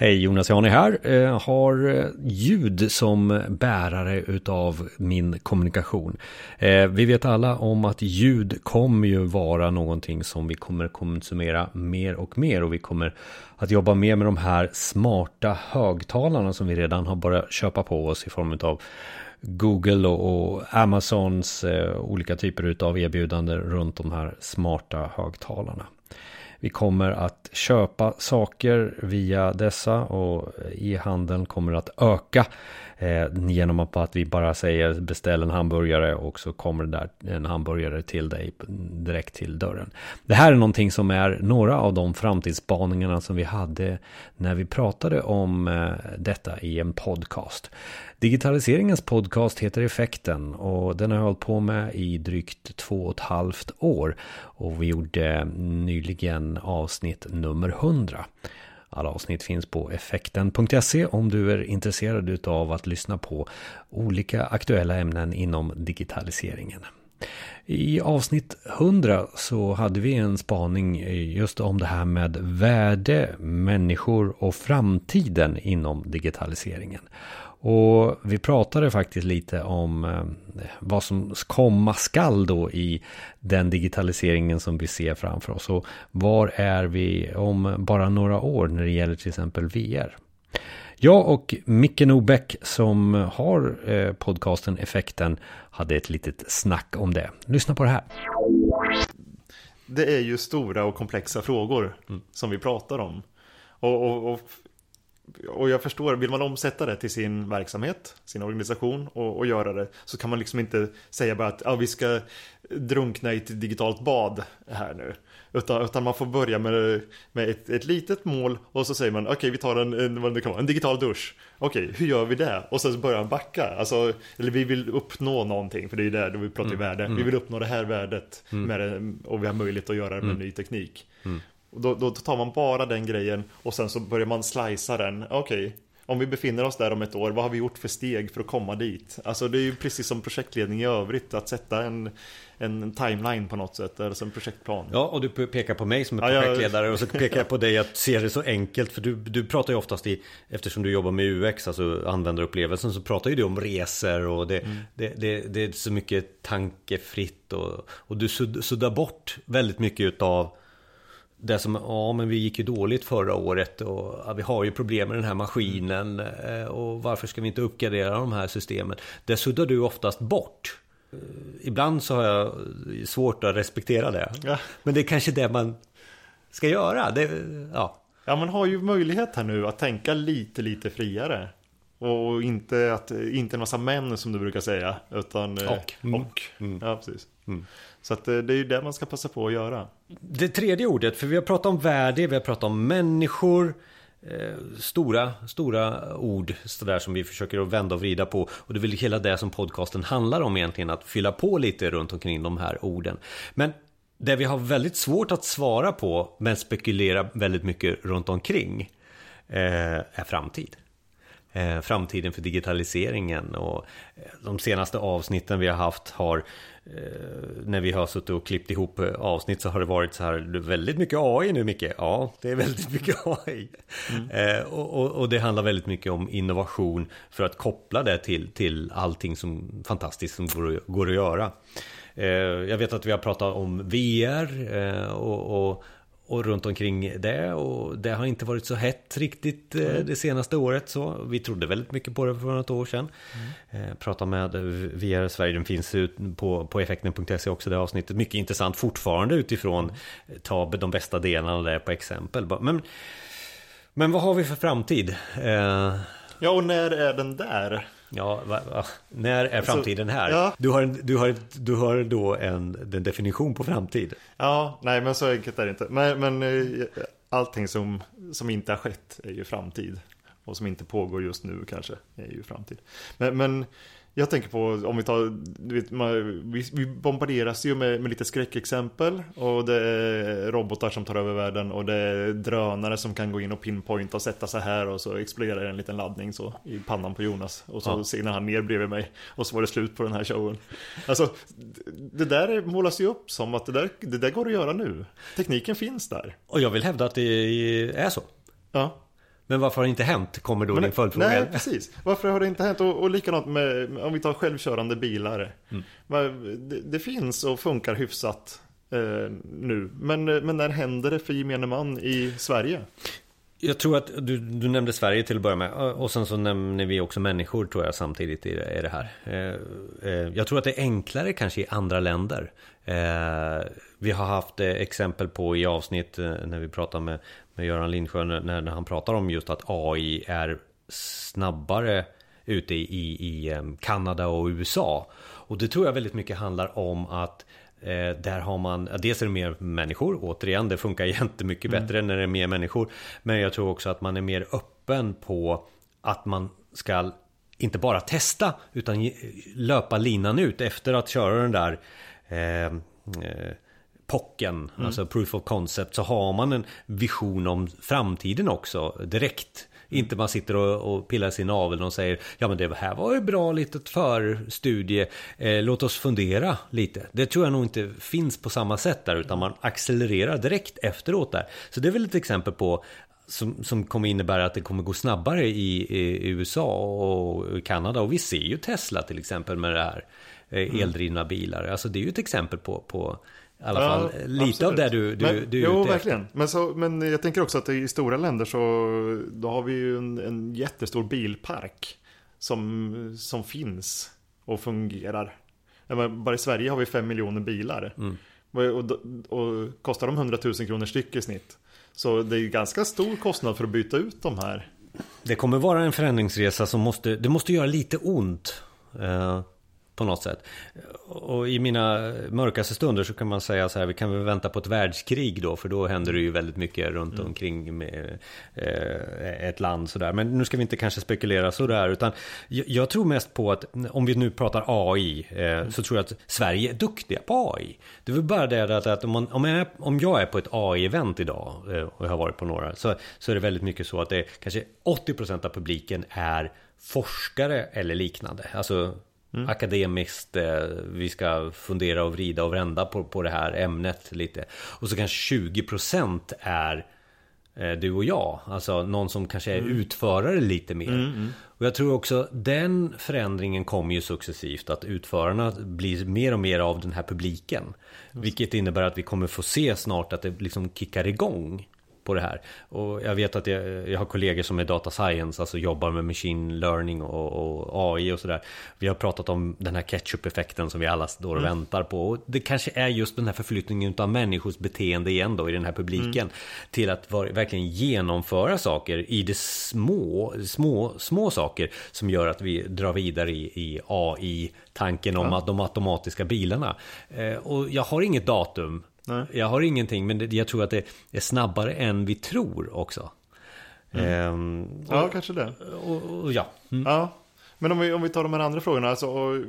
Hej, Jonas Jani här. Eh, har eh, ljud som bärare utav min kommunikation. Eh, vi vet alla om att ljud kommer ju vara någonting som vi kommer konsumera mer och mer och vi kommer att jobba mer med de här smarta högtalarna som vi redan har börjat köpa på oss i form av Google och, Amazons olika typer utav erbjudanden runt de här smarta högtalarna. Vi kommer att köpa saker via dessa och e-handeln kommer att öka eh, genom att vi bara säger beställ en hamburgare och så kommer det där en hamburgare till dig direkt till dörren. Det här är någonting som är några av de framtidsspaningarna som vi hade när vi pratade om eh, detta i en podcast. Digitaliseringens podcast heter Effekten och den har jag hållit på med i drygt två och ett halvt år. Och vi gjorde nyligen avsnitt nummer 100. Alla avsnitt finns på effekten.se om du är intresserad av att lyssna på olika aktuella ämnen inom digitaliseringen. I avsnitt 100 så hade vi en spaning just om det här med värde, människor och framtiden inom digitaliseringen. Och vi pratade faktiskt lite om eh, vad som komma skall då i den digitaliseringen som vi ser framför oss. Och var är vi om bara några år när det gäller till exempel VR? Jag och Micke Nobäck som har eh, podcasten Effekten hade ett litet snack om det. Lyssna på det här. Det är ju stora och komplexa frågor mm. som vi pratar om. Och, och, och och jag förstår, vill man omsätta det till sin verksamhet, sin organisation och, och göra det så kan man liksom inte säga bara att ja, vi ska drunkna i ett digitalt bad här nu. Utan, utan man får börja med, med ett, ett litet mål och så säger man okej okay, vi tar en, en, vad det kan vara, en digital dusch. Okej, okay, hur gör vi det? Och sen börjar man backa. Alltså, eller vi vill uppnå någonting, för det är ju där vi pratar mm. värde. Vi mm. vill uppnå det här värdet mm. med det, och vi har möjlighet att göra det med mm. ny teknik. Mm. Och då, då, tar man bara den grejen och sen så börjar man slicea den. Okej, okay, om vi befinner oss där om ett år, vad har vi gjort för steg för att komma dit? Alltså det är ju precis som projektledning i övrigt, att sätta en, en timeline på något sätt, eller som projektplan. Ja, och du pekar på mig som är projektledare ja, och så pekar jag på dig att se det så enkelt, för du, du pratar ju oftast i, eftersom du jobbar med UX, alltså användarupplevelsen, så pratar ju du om resor och det, mm. det, det, det, är så mycket tankefritt och, och du suddar bort väldigt mycket utav det som, ja men vi gick ju dåligt förra året och ja, vi har ju problem med den här maskinen eh, och varför ska vi inte uppgradera de här systemen? Det suddar du oftast bort. Eh, ibland så har jag svårt att respektera det. Ja. Men det är kanske det man ska göra. Det, ja. ja, man har ju möjlighet här nu att tänka lite, lite friare. Och inte, att, inte en massa män som du brukar säga. Utan, eh, och. Mm. och. Mm. Ja, precis. Mm. Så att eh, det är ju det man ska passa på att göra. Det tredje ordet, för vi har pratat om värde, vi har pratat om människor. Eh, stora, stora ord sådär som vi försöker att vända och vrida på. Och det är väl hela det som podcasten handlar om egentligen, att fylla på lite runt omkring de här orden. Men det vi har väldigt svårt att svara på, men spekulera väldigt mycket runt omkring, eh, är framtid. Eh, framtiden för digitaliseringen och eh, de senaste avsnitten vi har haft har Eh, när vi har suttit och klippt ihop avsnitt så har det varit så här väldigt mycket AI nu Micke. Ja, det är väldigt mycket AI. Mm. Och, och, och, det handlar väldigt mycket om innovation för att koppla det till, till allting som fantastiskt som går, går att göra. Jag vet att vi har pratat om VR och, och och runt omkring det och det har inte varit så hett riktigt mm. det senaste året så vi trodde väldigt mycket på det för något år sedan. Mm. Eh, prata med VR Sverige, den finns ut på, på effekten.se också det avsnittet. Mycket intressant fortfarande utifrån ta de bästa delarna där på exempel. Men, men vad har vi för framtid? Eh, ja och när är den där? Ja, va, va? när är alltså, framtiden här? Ja. Du, har en, du, har, du har då en, en definition på framtid. Ja, nej men så enkelt är det inte. Men, men eh, allting som, som inte har skett är ju framtid. Och som inte pågår just nu kanske är ju framtid. Men, men jag tänker på, om vi tar, du vet, man, vi, vi bombarderas ju med, med lite skräckexempel och det är robotar som tar över världen och det är drönare som kan gå in och pinpointa och sätta sig här och så exploderar en liten laddning så i pannan på Jonas och så ja. segnar han ner bredvid mig och så var det slut på den här showen. Alltså, det där målas ju upp som att det där, det där går att göra nu. Tekniken finns där. Och jag vill hävda att det är så. Ja. Men varför har det inte hänt? Kommer då men, din följdfråga. Nej, precis. Varför har det inte hänt? Och, och likadant med, om vi tar självkörande bilar. Mm. Det, det, finns och funkar hyfsat eh, nu. Men, men när händer det för gemene man i Sverige? Jag tror att du, du nämnde Sverige till att börja med och sen så nämner vi också människor tror jag samtidigt i det, i det här. Eh, eh, jag tror att det är enklare kanske i andra länder. Eh, vi har haft exempel på i avsnitt när vi pratar med, med Göran Lindsjö när, när han pratar om just att AI är snabbare ute i, i Kanada och USA. Och det tror jag väldigt mycket handlar om att Eh, där har man, dels är det mer människor, återigen det funkar jättemycket mm. bättre när det är mer människor. Men jag tror också att man är mer öppen på att man ska inte bara testa utan löpa linan ut efter att köra den där eh, eh, pocken, mm. alltså proof of concept, så har man en vision om framtiden också direkt. Inte man sitter och, och pillar sin navel och säger Ja men det här var ju bra litet förstudie eh, Låt oss fundera lite Det tror jag nog inte finns på samma sätt där Utan man accelererar direkt efteråt där Så det är väl ett exempel på som, som kommer innebära att det kommer gå snabbare i, i USA och Kanada. Och vi ser ju Tesla till exempel med det här eh, mm. eldrivna bilar. Alltså det är ju ett exempel på, på i alla ja, fall lite absolut. av det du, du, men, du är Jo, verkligen. Men, så, men jag tänker också att i stora länder så då har vi ju en, en jättestor bilpark som, som finns och fungerar. Bara i Sverige har vi fem miljoner bilar. Mm. Och, och, och, kostar de 100 000 kronor styck i snitt. Så det är ganska stor kostnad för att byta ut de här. Det kommer vara en förändringsresa som måste, det måste göra lite ont. Uh på något sätt. Och i mina mörkaste stunder så kan man säga så här, vi kan väl vänta på ett världskrig då, för då händer det ju väldigt mycket runt mm. omkring med eh, ett land sådär. Men nu ska vi inte kanske spekulera sådär, utan jag, tror mest på att om vi nu pratar AI, eh, mm. så tror jag att Sverige är duktiga på AI. Det är väl bara det att, att om, man, om, jag är, om jag är på ett AI-event idag, eh, och jag har varit på några, så, så är det väldigt mycket så att det är kanske 80% av publiken är forskare eller liknande. Alltså Mm. Akademiskt, eh, vi ska fundera och vrida och vända på, på det här ämnet lite. Och så kanske 20% är eh, du och jag. Alltså någon som kanske är mm. utförare lite mer. Mm, mm. och jag tror också den förändringen kommer ju successivt. Att utförarna blir mer och mer av den här publiken. Vilket innebär att vi kommer få se snart att det liksom kickar igång på det här. Och jag vet att jag, jag har kollegor som är data science, alltså jobbar med machine learning och, och AI och sådär. Vi har pratat om den här ketchup-effekten som vi alla står och mm. väntar på. Och det kanske är just den här förflyttningen av människors beteende igen då i den här publiken. Mm. Till att var, verkligen genomföra saker i det små, små, små saker som gör att vi drar vidare i, i AI tanken om ja. att de automatiska bilarna. Eh, och jag har inget datum Nej. Jag har ingenting, men jag tror att det är snabbare än vi tror också. Mm. Ehm, och, ja, kanske det. Och, och, ja. Mm. ja. Men om vi, om vi tar de här andra frågorna. Alltså,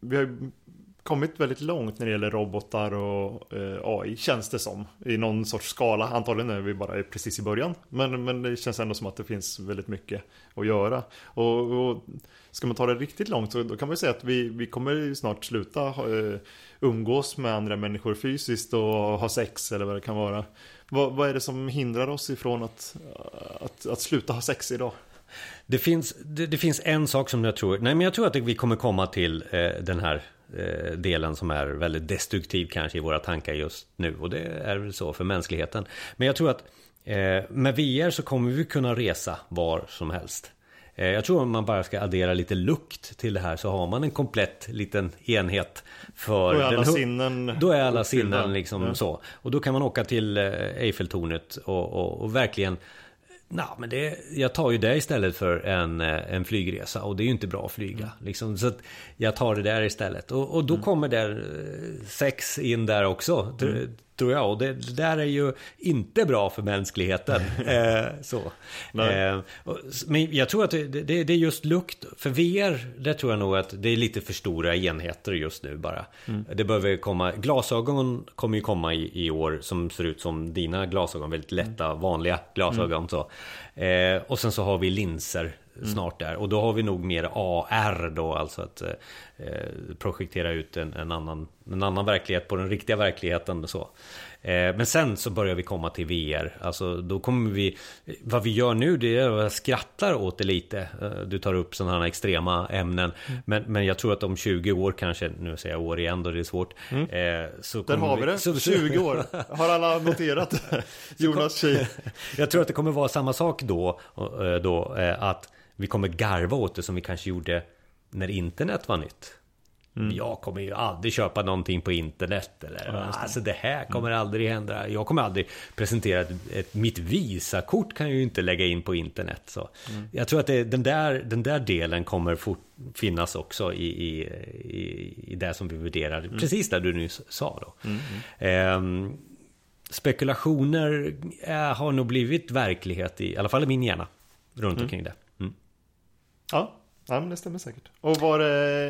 vi har kommit väldigt långt när det gäller robotar och eh, AI, känns det som. I någon sorts skala. Antagligen är vi bara precis i början. Men, men det känns ändå som att det finns väldigt mycket att göra. Och, och ska man ta det riktigt långt så då kan man säga att vi, vi kommer snart sluta eh, umgås med andra människor fysiskt och ha sex eller vad det kan vara. Vad, vad är det som hindrar oss ifrån att, att, att sluta ha sex idag? Det finns, det, det, finns en sak som jag tror, nej men jag tror att vi kommer komma till eh, den här delen som är väldigt destruktiv kanske i våra tankar just nu. Och det är väl så för mänskligheten. Men jag tror att eh, med VR så kommer vi kunna resa var som helst. Eh, jag tror om man bara ska addera lite lukt till det här så har man en komplett liten enhet för Då är alla den, sinnen Då är alla sinnen liksom ja. så Och då kan man åka till eh, Eiffeltornet och, och, och verkligen Nej, men det, jag tar ju det istället för en, eh, en flygresa och det är ju inte bra att flyga. Mm. Liksom, så att jag tar det där istället. Och, och då mm. kommer där sex in där också. Mm. Tror jag. Och det, det, där är ju inte bra för mänskligheten. eh, så. Eh, och, men jag tror att det, det, det, är just lukt. För VR, det tror jag nog att det är lite för stora enheter just nu bara. Mm. Det behöver komma, glasögon kommer ju komma i, i år som ser ut som dina glasögon. Väldigt lätta, mm. vanliga glasögon. Mm. Så. Eh, och sen så har vi linser. Snart där. Och då har vi nog mer AR då, alltså att eh, projektera ut en, en, annan en annan verklighet på den riktiga verkligheten. Så. Eh, men sen så börjar vi komma till VR. Alltså då kommer vi... Vad vi gör nu det är att jag skrattar åt det lite. Eh, du tar upp sådana här extrema ämnen. Mm. Men, men jag tror att om 20 år kanske, nu säger jag år igen då det är svårt. Mm. Eh, så Där har vi det, så, 20 år. Har alla noterat? Jonas Kil. Jag tror att det kommer vara samma sak då. då att vi kommer garva åt det som vi kanske gjorde när internet var nytt. Mm. Jag kommer ju aldrig köpa någonting på internet. Eller, ja. Alltså det här kommer mm. aldrig hända. Jag kommer aldrig presentera ett, ett, mitt Visakort kan jag ju inte lägga in på internet. Så. Mm. Jag tror att det, den, där, den där delen kommer fort, finnas också i, i, i, i det som vi värderar. Mm. Precis det du nyss sa då. Eh, spekulationer är, har nog blivit verklighet i, i alla fall i min hjärna. Runt mm. omkring det. Ja, Ja, men det stämmer säkert. Och var,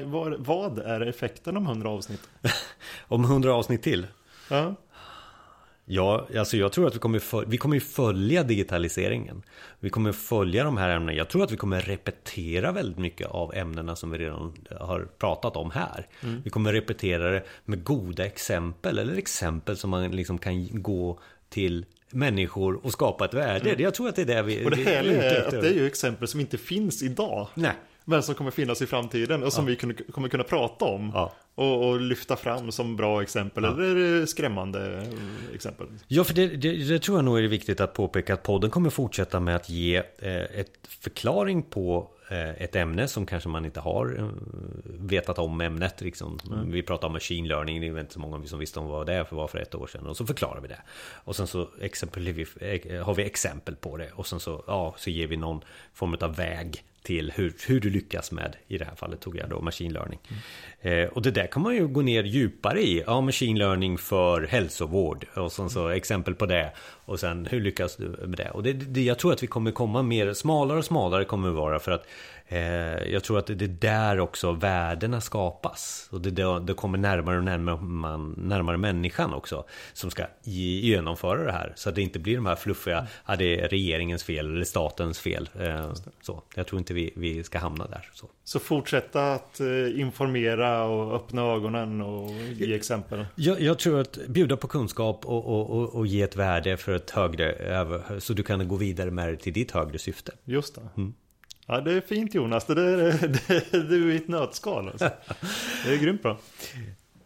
var, vad är effekten om 100 avsnitt? om 100 avsnitt till? Ja. Ja, alltså jag tror att vi kommer, för, vi kommer följa digitaliseringen. Vi kommer följa de här ämnena. Jag tror att vi kommer repetera väldigt mycket av ämnena som vi redan har pratat om här. Mm. Vi kommer repetera det med goda exempel eller exempel som man liksom kan gå till människor och skapa ett värde. Mm. Jag tror att det är det vi... Och det härliga är att det är ju exempel som inte finns idag. Nej men som kommer finnas i framtiden och som ja. vi kommer kunna prata om. Ja. Och, och, lyfta fram som bra exempel ja. eller skrämmande exempel. Ja, för det, det, det, tror jag nog är viktigt att påpeka att podden kommer fortsätta med att ge eh, ett förklaring på eh, ett ämne som kanske man inte har eh, vetat om ämnet. Liksom. Mm. Vi pratar om machine learning, det är inte så många som visste om vad det var för ett år sedan. Och så förklarar vi det. Och sen så eh, har vi exempel på det. Och sen så, ja, så ger vi någon form av väg till hur, hur du lyckas med, i det här fallet tog jag då machine learning. Mm. Eh, och det där kan man ju gå ner djupare i. Ja, machine learning för hälsovård och sen så exempel på det. Och sen hur lyckas du med det? Och det, det, jag tror att vi kommer komma mer, smalare och smalare kommer det vara för att eh, jag tror att det är där också värdena skapas. Och det, det, det kommer närmare och närmare, man, närmare människan också som ska genomföra det här. Så att det inte blir de här fluffiga, mm. ja, det är regeringens fel eller statens fel. Eh, så. Jag tror inte vi, vi ska hamna där. Så. så fortsätta att eh, informera och öppna ögonen och ge exempel? Jag, jag tror att bjuda på kunskap och, och, och, och ge ett värde för ett högre, så du kan gå vidare med det till ditt högre syfte. Just det. Mm. Ja, det är fint Jonas. Det, är i ett nötskal. Alltså. Det är grymt bra.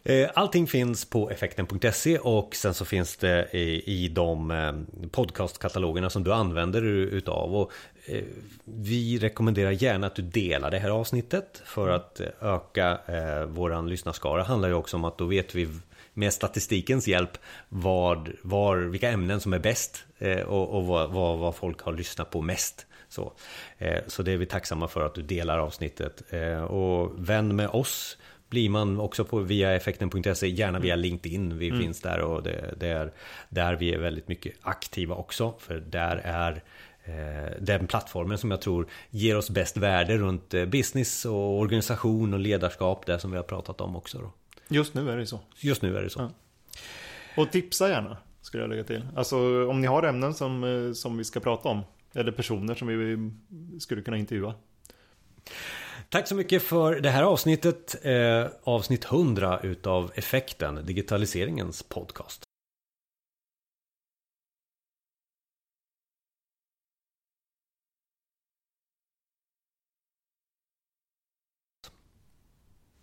Eh, allting finns på effekten.se och sen så finns det i, i de eh, podcastkatalogerna som du använder utav. Och eh, vi rekommenderar gärna att du delar det här avsnittet för att öka våran lyssnarskara. Det handlar ju också om att då vet vi med statistikens hjälp vad, var, vilka ämnen som är bäst och, och vad, vad, vad folk har lyssnat på mest. Så, så det är vi tacksamma för att du delar avsnittet. Och vän med oss blir man också på via effekten.se, gärna via mm. LinkedIn. Vi mm. finns där och det, det, är där vi är väldigt mycket aktiva också. För där är eh, den plattformen som jag tror ger oss bäst värde runt eh, business och organisation och ledarskap. Det som vi har pratat om också. Då. Just nu är det så. Just nu är det så. Ja. Och tipsa gärna, skulle jag lägga till. Alltså om ni har ämnen som, eh, som vi ska prata om. Eller personer som vi skulle kunna intervjua. Tack så mycket för det här avsnittet. Eh, avsnitt 100 utav Effekten, digitaliseringens podcast.